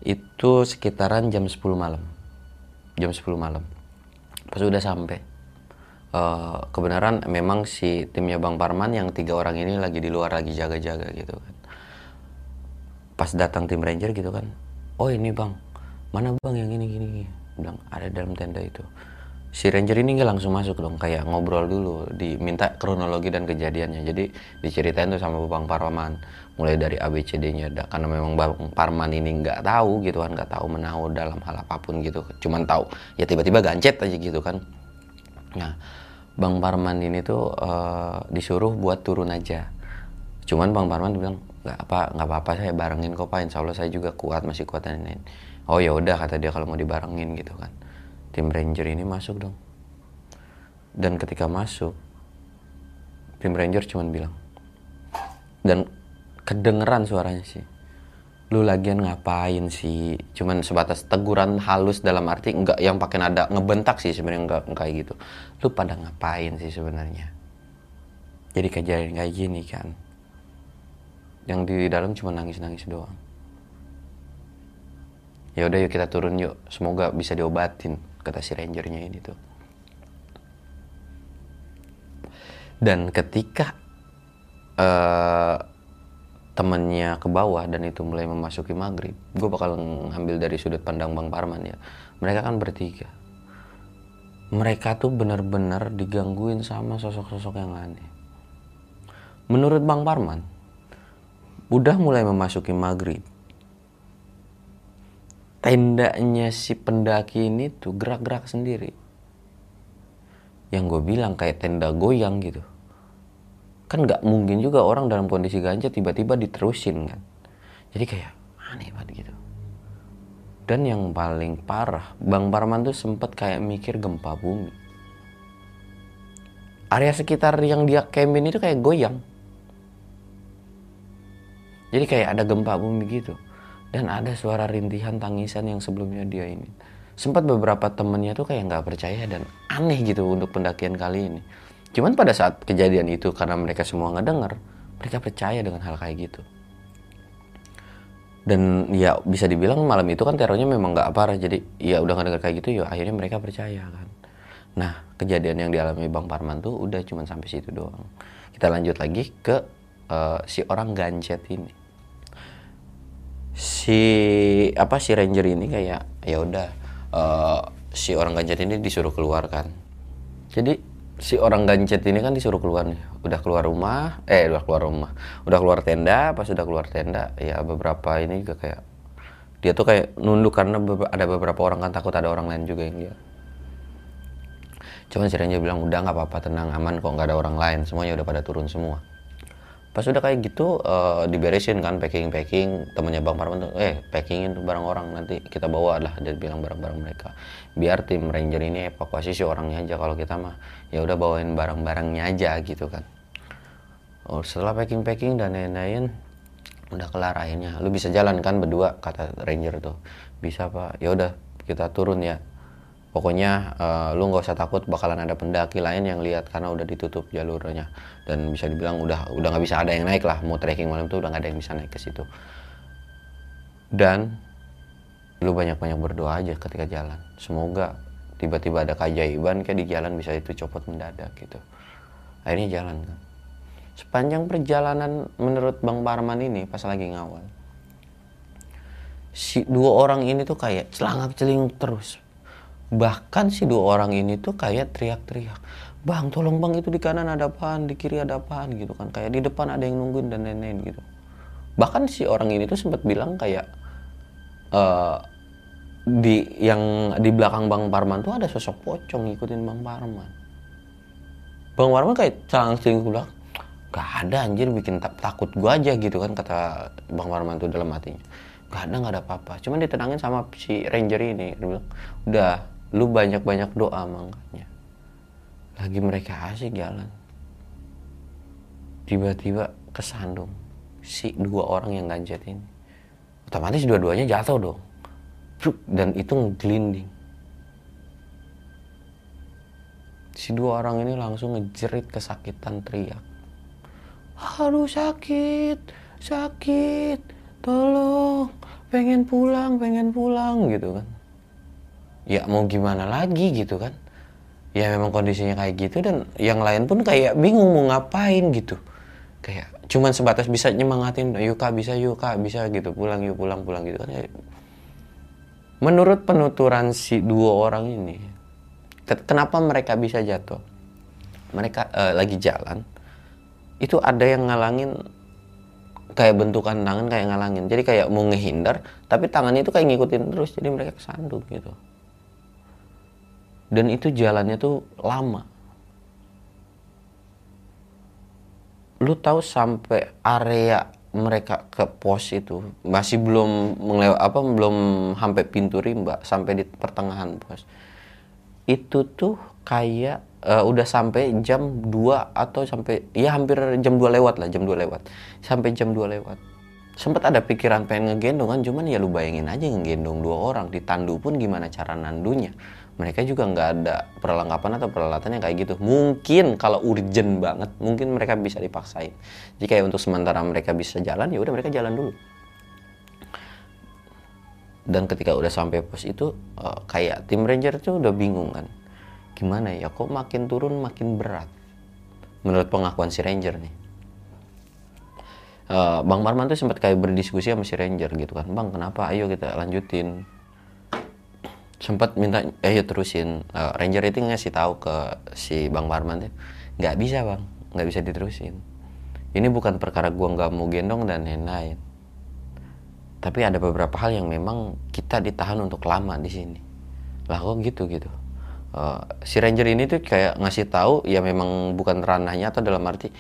itu sekitaran jam 10 malam. Jam 10 malam. Pas sudah sampai uh, kebenaran memang si timnya Bang Parman yang tiga orang ini lagi di luar lagi jaga-jaga gitu kan. Pas datang tim ranger gitu kan oh ini bang. Mana bang yang ini gini, gini. bilang ada dalam tenda itu si ranger ini nggak langsung masuk dong kayak ngobrol dulu diminta kronologi dan kejadiannya. Jadi diceritain tuh sama bang Parman mulai dari ABCD-nya karena memang bang Parman ini nggak tahu gitu kan nggak tahu menahu dalam hal apa pun gitu. Cuman tahu ya tiba-tiba gancet aja gitu kan. Nah bang Parman ini tuh uh, disuruh buat turun aja. Cuman bang Parman bilang nggak apa nggak apa-apa saya barengin kok pak. Insya Allah saya juga kuat masih kuat dan lain oh ya udah kata dia kalau mau dibarengin gitu kan tim ranger ini masuk dong. Dan ketika masuk tim ranger cuman bilang dan kedengeran suaranya sih. Lu lagian ngapain sih? Cuman sebatas teguran halus dalam arti enggak yang pakai nada ngebentak sih sebenarnya enggak kayak gitu. Lu pada ngapain sih sebenarnya? Jadi kejadian kayak gini kan. Yang di dalam cuma nangis-nangis doang ya udah yuk kita turun yuk. Semoga bisa diobatin kata si rangernya ini tuh. Dan ketika uh, temennya ke bawah dan itu mulai memasuki maghrib gue bakal ngambil dari sudut pandang bang Parman ya. Mereka kan bertiga. Mereka tuh benar-benar digangguin sama sosok-sosok yang aneh. Menurut bang Parman udah mulai memasuki maghrib tendanya si pendaki ini tuh gerak-gerak sendiri. Yang gue bilang kayak tenda goyang gitu. Kan nggak mungkin juga orang dalam kondisi ganja tiba-tiba diterusin kan? Jadi kayak aneh banget gitu. Dan yang paling parah Bang Parman tuh sempet kayak mikir gempa bumi. Area sekitar yang dia campin itu kayak goyang. Jadi kayak ada gempa bumi gitu dan ada suara rintihan tangisan yang sebelumnya dia ini sempat beberapa temennya tuh kayak nggak percaya dan aneh gitu untuk pendakian kali ini Cuman pada saat kejadian itu karena mereka semua nggak dengar, mereka percaya dengan hal kayak gitu. Dan ya bisa dibilang malam itu kan terornya memang nggak parah, jadi ya udah nggak dengar kayak gitu, ya akhirnya mereka percaya kan. Nah kejadian yang dialami Bang Parman tuh udah cuma sampai situ doang. Kita lanjut lagi ke uh, si orang gancet ini. Si apa si ranger ini kayak ya udah uh, si orang gancet ini disuruh keluar kan. Jadi si orang gancet ini kan disuruh keluar nih. Udah keluar rumah eh udah keluar rumah. Udah keluar tenda pas udah keluar tenda ya beberapa ini juga kayak dia tuh kayak nunduk karena ada beberapa orang kan takut ada orang lain juga yang lihat cuman si Ranger bilang udah nggak apa-apa tenang aman kok nggak ada orang lain. Semuanya udah pada turun semua pas udah kayak gitu uh, diberesin kan packing packing temennya bang Parman tuh eh packingin tuh barang orang nanti kita bawa lah dia bilang barang-barang mereka. Biar tim ranger ini evakuasi si orangnya aja kalau kita mah ya udah bawain barang-barangnya aja gitu kan. Oh setelah packing packing dan lain-lain udah kelar akhirnya. Lu bisa jalan kan berdua kata ranger tuh. Bisa pak. Ya udah kita turun ya pokoknya uh, lu nggak usah takut bakalan ada pendaki lain yang lihat karena udah ditutup jalurnya. Dan bisa dibilang udah udah nggak bisa ada yang naik lah. Mau trekking malam itu udah nggak ada yang bisa naik ke situ. Dan lu banyak-banyak berdoa aja ketika jalan. Semoga tiba-tiba ada keajaiban kayak di jalan bisa itu copot mendadak gitu. Akhirnya jalan kan sepanjang perjalanan menurut Bang Parman ini pas lagi ngawal si dua orang ini tuh kayak celangap celing terus bahkan si dua orang ini tuh kayak teriak-teriak bang tolong bang itu di kanan ada apaan di kiri ada apaan gitu kan. Kayak di depan ada yang nungguin dan lain-lain gitu. Bahkan si orang ini tuh sempat bilang kayak uh, di yang di belakang bang Parman tuh ada sosok pocong ngikutin bang Parman. Bang Parman kayak calang celing bilang gak ada anjir bikin takut gua aja gitu kan kata bang Parman tuh dalam hatinya. Gak ada gak ada apa-apa cuman ditenangin sama si ranger ini dia bilang. Udah lu banyak-banyak doa makanya lagi mereka asik jalan. Tiba-tiba kesandung si dua orang yang ganjet ini otomatis dua-duanya jatuh dong. Dan itu ngeglinding si dua orang ini langsung ngejerit kesakitan teriak. Aduh sakit sakit tolong pengen pulang pengen pulang gitu kan ya mau gimana lagi gitu kan. Ya memang kondisinya kayak gitu dan yang lain pun kayak bingung mau ngapain gitu. Kayak cuman sebatas bisa nyemangatin yuk kak bisa yuk kak bisa gitu. Pulang yuk pulang pulang gitu kan. Ya. menurut penuturan si dua orang ini kenapa mereka bisa jatuh? Mereka uh, lagi jalan itu ada yang ngalangin kayak bentukan tangan kayak ngalangin. Jadi kayak mau ngehindar tapi tangannya itu kayak ngikutin terus jadi mereka kesandung gitu dan itu jalannya tuh lama. Lu tahu sampai area mereka ke pos itu masih belum melewat apa belum sampai pintu rimba sampai di pertengahan pos. Itu tuh kayak uh, udah sampai jam 2 atau sampai ya hampir jam 2 lewat lah jam 2 lewat. Sampai jam 2 lewat. Sempat ada pikiran pengen ngegendong kan cuman ya lu bayangin aja ngegendong dua orang ditandu pun gimana cara nandunya mereka juga nggak ada perlengkapan atau peralatan yang kayak gitu. Mungkin kalau urgent banget, mungkin mereka bisa dipaksain. Jika ya untuk sementara mereka bisa jalan, ya udah mereka jalan dulu. dan ketika udah sampai pos itu uh, kayak tim ranger tuh udah bingung kan gimana ya kok makin turun makin berat menurut pengakuan si ranger nih uh, bang Marman tuh sempat kayak berdiskusi sama si ranger gitu kan bang kenapa ayo kita lanjutin sempat minta ayo terusin. Uh, ranger itu ngasih tahu ke si bang Marman tuh nggak bisa bang. Nggak bisa diterusin. Ini bukan perkara gua nggak mau gendong dan lain-lain. Tapi ada beberapa hal yang memang kita ditahan untuk lama di sini. Lah kok gitu gitu? Uh, si ranger ini tuh kayak ngasih tahu ya memang bukan ranahnya atau dalam arti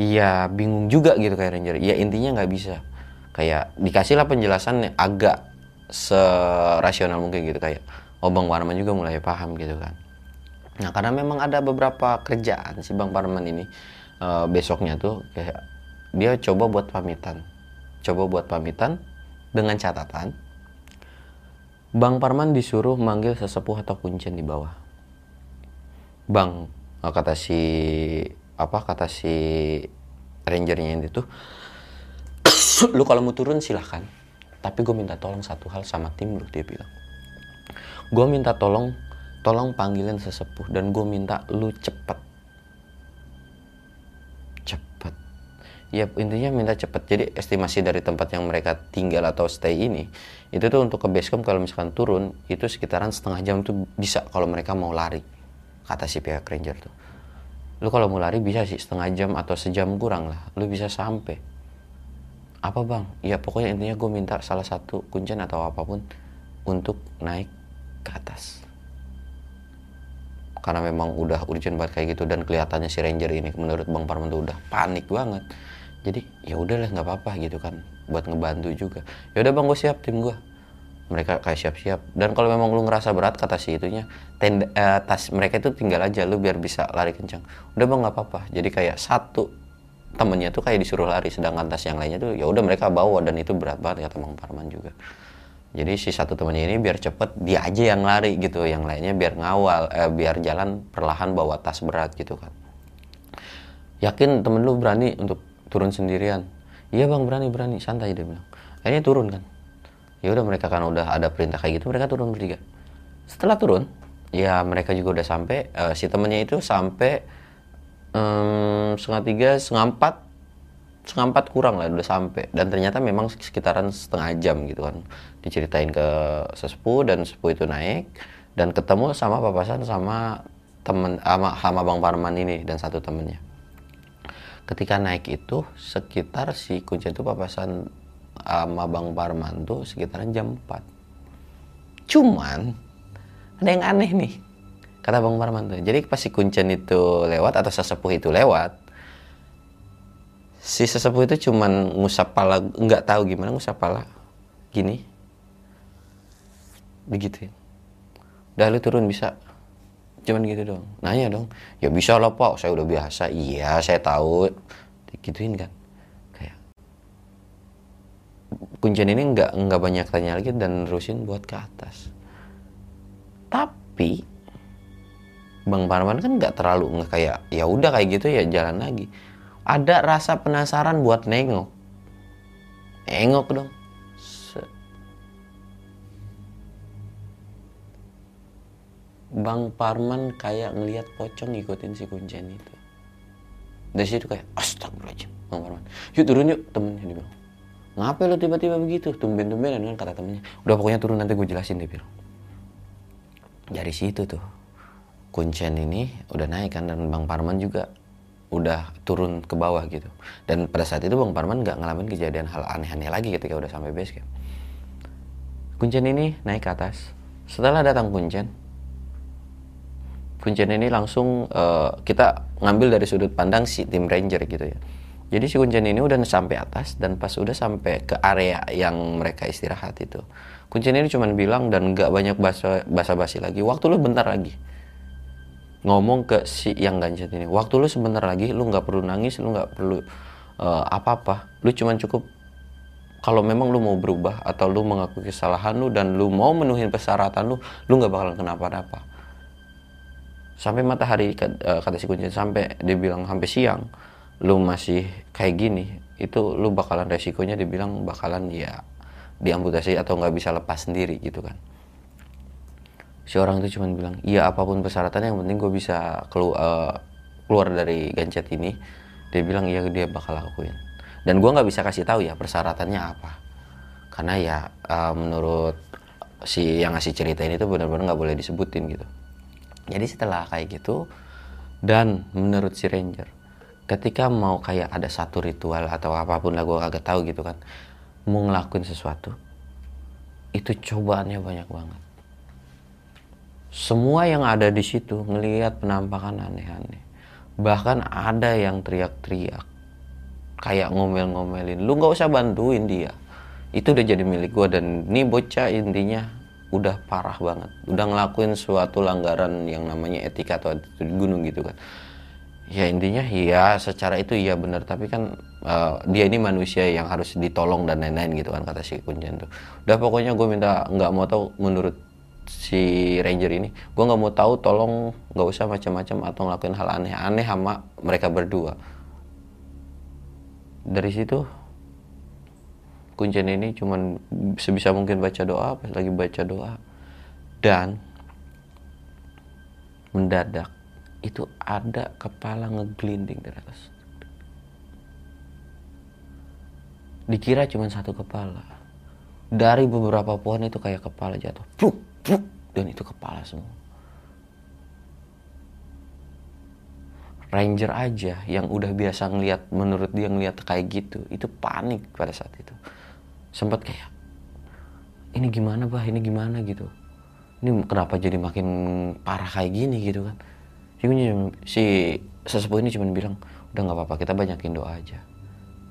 ya bingung juga gitu kayak ranger. Ya intinya nggak bisa. Kayak dikasih lah penjelasan agak serasional mungkin gitu kayak oh Warman juga mulai paham gitu kan nah karena memang ada beberapa kerjaan si bang Parman ini uh, besoknya tuh kayak dia coba buat pamitan coba buat pamitan dengan catatan Bang Parman disuruh manggil sesepuh atau kuncen di bawah. Bang, eh, kata si apa kata si rangernya itu, lu kalau mau turun silahkan. Tapi gue minta tolong satu hal sama tim lu dia bilang. Gue minta tolong, tolong panggilin sesepuh dan gue minta lu cepet. Ya intinya minta cepet. Jadi estimasi dari tempat yang mereka tinggal atau stay ini itu tuh untuk ke base camp kalau misalkan turun itu sekitaran setengah jam tuh bisa kalau mereka mau lari kata si pihak ranger tuh. Lu kalau mau lari bisa sih setengah jam atau sejam kurang lah. Lu bisa sampai. Apa bang? Ya pokoknya intinya gue minta salah satu kuncen atau apa pun untuk naik ke atas. Karena memang udah urgent banget kayak gitu dan kelihatannya si ranger ini menurut bang Parman tuh udah panik banget. Jadi ya udahlah nggak apa-apa gitu kan buat ngebantu juga. Ya udah bang gue siap tim gue mereka kayak siap-siap. Dan kalau memang lu ngerasa berat kata si itunya tenda, eh, tas mereka itu tinggal aja lu biar bisa lari kencang. Udah bang nggak apa-apa. Jadi kayak satu temennya tuh kayak disuruh lari sedangkan tas yang lainnya tuh ya udah mereka bawa dan itu berat banget kata bang Parman juga jadi si satu temannya ini biar cepet dia aja yang lari gitu. Yang lainnya biar ngawal eh, biar jalan perlahan bawa tas berat gitu kan. Yakin temen lu berani untuk turun sendirian? Iya bang berani berani. Santai dia bilang. Akhirnya turun kan. Ya udah mereka kan udah ada perintah kayak gitu mereka turun bertiga. Setelah turun ya mereka juga udah sampai uh, si temennya itu sampai um, setengah tiga setengah empat setengah empat kurang lah udah sampai. Dan ternyata memang sekitaran setengah jam gitu kan. Diceritain ke sesepuh dan sesepuh itu naik dan ketemu sama papasan sama temen sama, sama bang Parman ini dan satu temennya. Ketika naik itu sekitar si kunci itu papasan sama Bang Parman tuh sekitaran jam 4 cuman ada yang aneh nih. Kata Bang Parman tuh jadi pas si kuncen itu lewat atau sesepuh itu lewat si sesepuh itu cuman ngusap pala nggak tahu gimana ngusap pala gini. Begitu udah lu turun bisa. Cuman gitu dong. Nanya dong. Ya bisa lah pak. Saya udah biasa. Iya saya tahu. Gituin kan. Kayak kuncian ini nggak nggak banyak tanya lagi dan terusin buat ke atas. Tapi bang Parman kan nggak terlalu nggak kayak ya udah kayak gitu ya jalan lagi ada rasa penasaran buat nengok nengok dong Bang Parman kayak ngelihat pocong ngikutin si kuncen itu. Dari situ kayak astagfirullahaladzim Bang Parman. Yuk turun yuk temennya dia bilang. Ngapain lo tiba-tiba begitu? Tumben-tumbenan kan kata temennya. Udah pokoknya turun nanti gue jelasin dia bilang. Dari situ tuh kuncen ini udah naik kan dan Bang Parman juga udah turun ke bawah gitu. Dan pada saat itu Bang Parman nggak ngalamin kejadian hal aneh-aneh lagi ketika udah sampai base camp. Kuncen ini naik ke atas. Setelah datang Kuncen, kuncen ini langsung uh, kita ngambil dari sudut pandang si tim ranger gitu ya jadi si kuncen ini udah sampai atas dan pas udah sampai ke area yang mereka istirahat itu kuncen ini cuma bilang dan nggak banyak bahasa basa basi lagi waktu lu bentar lagi ngomong ke si yang ganjat ini waktu lu sebentar lagi lu nggak perlu nangis lu nggak perlu uh, apa-apa. Lu cuma cukup kalau memang lu mau berubah atau lu mengakui kesalahan lu dan lu mau menuhin persyaratan lu lu nggak bakalan kenapa-napa sampai matahari eh, kata si kuncen sampai dia bilang sampai siang lu masih kayak gini itu lu bakalan resikonya dibilang bakalan ya diamputasi atau nggak bisa lepas sendiri gitu kan si orang itu cuma bilang iya apa pun persyaratannya yang penting gue bisa keluar uh, keluar dari gancet ini. Dia bilang iya dia bakal lakuin. Dan gue nggak bisa kasih tahu ya persyaratannya apa. Karena ya uh, menurut si yang ngasih cerita ini tuh benar-benar nggak boleh disebutin gitu. Jadi setelah kayak gitu dan menurut si ranger ketika mau kayak ada satu ritual atau apa pun lah gue agak tahu gitu kan mau ngelakuin sesuatu itu cobaannya banyak banget semua yang ada di situ ngelihat penampakan aneh-aneh. Bahkan ada yang teriak-teriak. Kayak ngomel-ngomelin lu nggak usah bantuin dia. Itu udah jadi milik gue dan ini bocah intinya udah parah banget. Udah ngelakuin suatu langgaran yang namanya etika atau di gunung gitu kan. Ya intinya ya secara itu iya benar tapi kan uh, dia ini manusia yang harus ditolong dan lain-lain gitu kan kata si kuncian tuh. Udah pokoknya gue minta nggak mau tahu menurut si ranger ini gue nggak mau tahu tolong nggak usah macam-macam atau ngelakuin hal aneh-aneh sama mereka berdua. Dari situ kuncian ini cuman sebisa mungkin baca doa pas lagi baca doa dan mendadak itu ada kepala ngeglinding dari atas. Dikira cuma satu kepala. Dari beberapa pohon itu kayak kepala jatuh Pluk! Dan itu kepala semua. Ranger aja yang udah biasa ngelihat menurut dia ngelihat kayak gitu itu panik pada saat itu. Sempat kayak ini gimana bah ini gimana? gitu. Ini kenapa jadi makin parah kayak gini? gitu kan. Si, si sesepuh ini cuma bilang udah nggak apa-apa kita banyakin doa aja.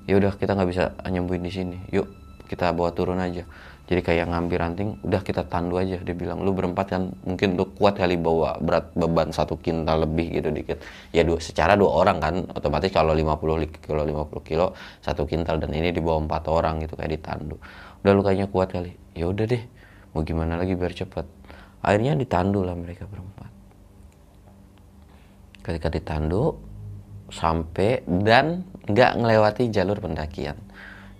Ya udah kita nggak bisa nyembuhin di sini. Yuk kita bawa turun aja jadi kayak ngambil ranting udah kita tandu aja. Dia bilang lu berempat kan mungkin lu kuat kali bawa berat beban satu kintal lebih gitu dikit. Ya dua secara dua orang kan otomatis kalau 50 kilo 50 kilo satu kintal dan ini dibawa empat orang gitu kayak ditandu. Udah lu kayaknya kuat kali. Ya udah deh mau gimana lagi biar cepat akhirnya ditandu lah mereka berempat. Ketika ditandu sampai dan nggak ngelewati jalur pendakian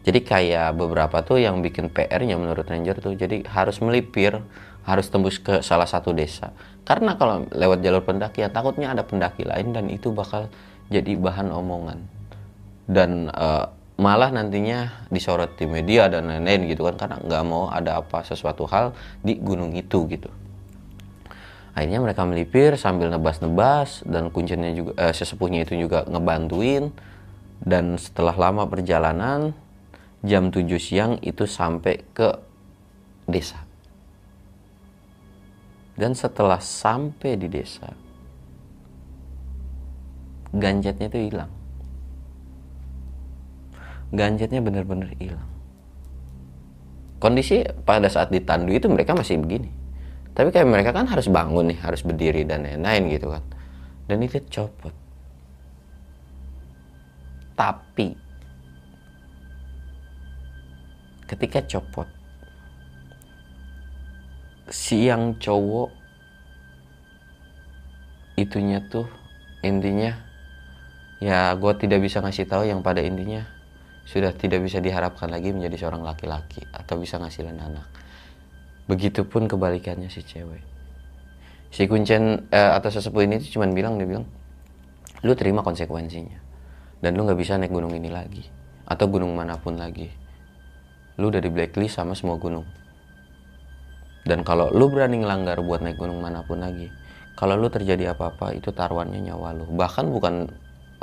jadi kayak beberapa tuh yang bikin PR-nya menurut Ranger tuh jadi harus melipir, harus tembus ke salah satu desa. Karena kalau lewat jalur pendaki ya takutnya ada pendaki lain dan itu bakal jadi bahan omongan. Dan uh, malah nantinya disorot di media dan lain-lain gitu kan karena nggak mau ada apa sesuatu hal di gunung itu gitu. Akhirnya mereka melipir sambil nebas-nebas dan kuncinya juga eh, sesepuhnya itu juga ngebantuin dan setelah lama perjalanan jam 7 siang itu sampai ke desa. Dan setelah sampai di desa, ganjetnya itu hilang. Ganjetnya benar-benar hilang. Kondisi pada saat ditandu itu mereka masih begini. Tapi kayak mereka kan harus bangun nih, harus berdiri dan lain-lain gitu kan. Dan itu copot. Tapi ketika copot si yang cowok itunya tuh intinya ya gue tidak bisa ngasih tahu yang pada intinya sudah tidak bisa diharapkan lagi menjadi seorang laki-laki atau bisa ngasilin anak. Begitupun kebalikannya si cewek. Si kuncen eh, atau sesepuh ini tuh cuman bilang dia bilang lu terima konsekuensinya. Dan lu nggak bisa naik gunung ini lagi atau gunung mana pun lagi lu udah di blacklist sama semua gunung. Dan kalau lu berani ngelanggar buat naik gunung mana pun lagi kalau lu terjadi apa-apa itu taruhannya nyawa lu. Bahkan bukan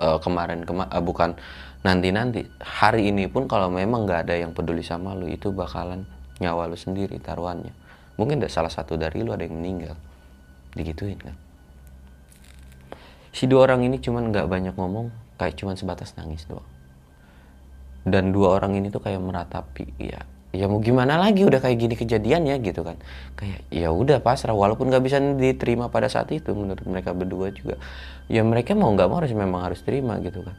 uh, kemarin kema uh, bukan nanti-nanti hari ini pun kalau memang nggak ada yang peduli sama lu itu bakalan nyawa lu sendiri taruhannya. Mungkin salah satu dari lu ada yang meninggal. Digituin kan? Si dua orang ini cuman nggak banyak ngomong kayak cuman sebatas nangis doang dan dua orang ini tuh kayak meratapi ya ya mau gimana lagi udah kayak gini kejadiannya gitu kan. Kayak ya udah pasrah walaupun nggak bisa diterima pada saat itu menurut mereka berdua juga. Ya mereka mau nggak mau harus memang harus terima gitu kan.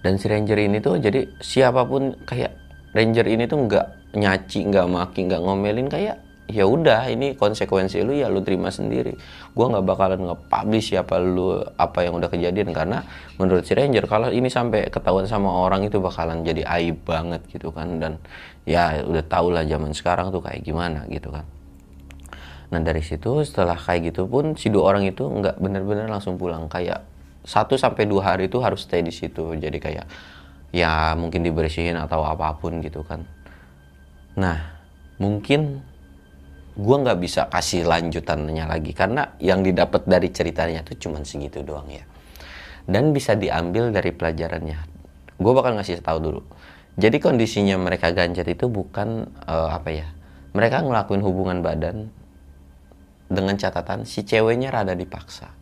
Dan si ranger ini tuh jadi siapa pun kayak ranger ini tuh nggak nyaci nggak maki nggak ngomelin kayak ya udah ini konsekuensi lu ya lu terima sendiri. Gue nggak bakalan nge-publish siapa lu apa yang udah kejadian karena menurut si Ranger kalau ini sampai ketahuan sama orang itu bakalan jadi aib banget gitu kan. Dan ya udah tau lah zaman sekarang tuh kayak gimana gitu kan. Nah dari situ setelah kayak gitu pun si dua orang itu nggak bener-bener langsung pulang. Kayak satu sampai dua hari itu harus stay di situ. Jadi kayak ya mungkin dibersihin atau apa pun gitu kan. Nah mungkin gue nggak bisa kasih lanjutannya lagi karena yang didapat dari ceritanya tuh cuman segitu doang ya. Dan bisa diambil dari pelajarannya. Gue bakal ngasih tahu dulu. Jadi kondisinya mereka ganjat itu bukan uh, apa ya mereka ngelakuin hubungan badan dengan catatan si ceweknya rada dipaksa.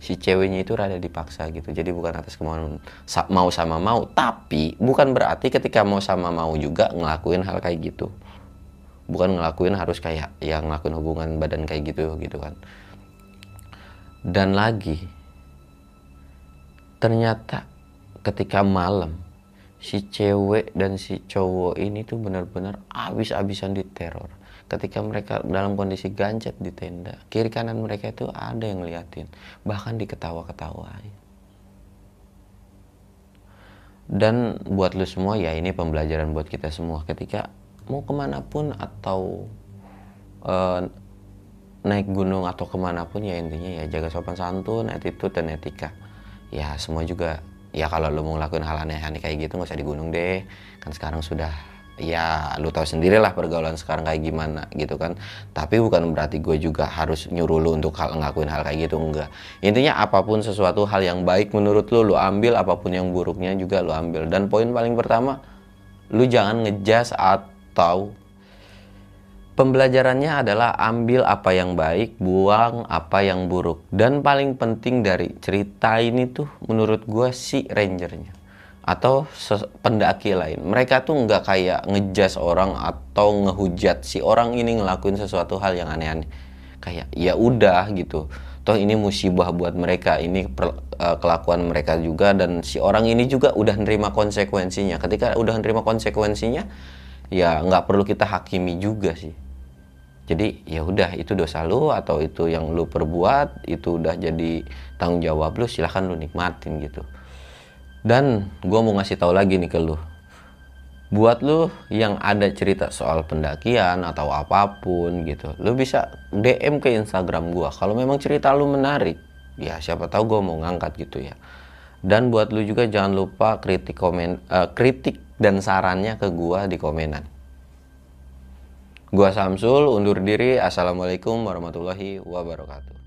Si ceweknya itu rada dipaksa gitu. Jadi bukan atas kemauan mau sama mau tapi bukan berarti ketika mau sama mau juga ngelakuin hal kayak gitu bukan ngelakuin harus kayak yang ngelakuin hubungan badan kayak gitu gitu kan. Dan lagi ternyata ketika malam si cewek dan si cowok ini tuh benar-benar abis-abisan diteror ketika mereka dalam kondisi gancet di tenda kiri kanan mereka itu ada yang ngeliatin bahkan diketawa-ketawain dan buat lu semua ya ini pembelajaran buat kita semua. Ketika mau ke mana pun atau uh, naik gunung atau ke mana pun ya intinya ya jaga sopan santun, attitude dan etika. Ya semua juga ya kalau lo mau ngelakuin hal aneh-aneh kayak gitu nggak usah di gunung deh. Kan sekarang sudah ya lu tahu sendiri lah pergaulan sekarang kayak gimana gitu kan tapi bukan berarti gue juga harus nyuruh lu untuk hal ngelakuin hal kayak gitu enggak intinya apa pun sesuatu hal yang baik menurut lu lu ambil apa pun yang buruknya juga lu ambil dan poin paling pertama lu jangan ngejas atau tahu pembelajarannya adalah ambil apa yang baik, buang apa yang buruk. Dan paling penting dari cerita ini tuh menurut gue si rangernya atau pendaki lain. Mereka tuh nggak kayak ngejas orang atau ngehujat si orang ini ngelakuin sesuatu hal yang aneh-aneh. Kayak ya udah gitu. Toh ini musibah buat mereka, ini per, uh, kelakuan mereka juga dan si orang ini juga udah nerima konsekuensinya. Ketika udah nerima konsekuensinya, ya nggak perlu kita hakimi juga sih. Jadi ya udah itu dosa lu atau itu yang lu perbuat itu udah jadi tanggung jawab lu silahkan lu nikmatin gitu. Dan gue mau ngasih tahu lagi nih ke lu. Buat lu yang ada cerita soal pendakian atau apa pun gitu lu bisa DM ke Instagram gue kalau memang cerita lu menarik ya siapa tahu gue mau ngangkat gitu ya. Dan buat lu juga jangan lupa kritik komen uh, kritik dan sarannya ke gua di komenan. Gua Samsul undur diri. Assalamualaikum warahmatullahi wabarakatuh.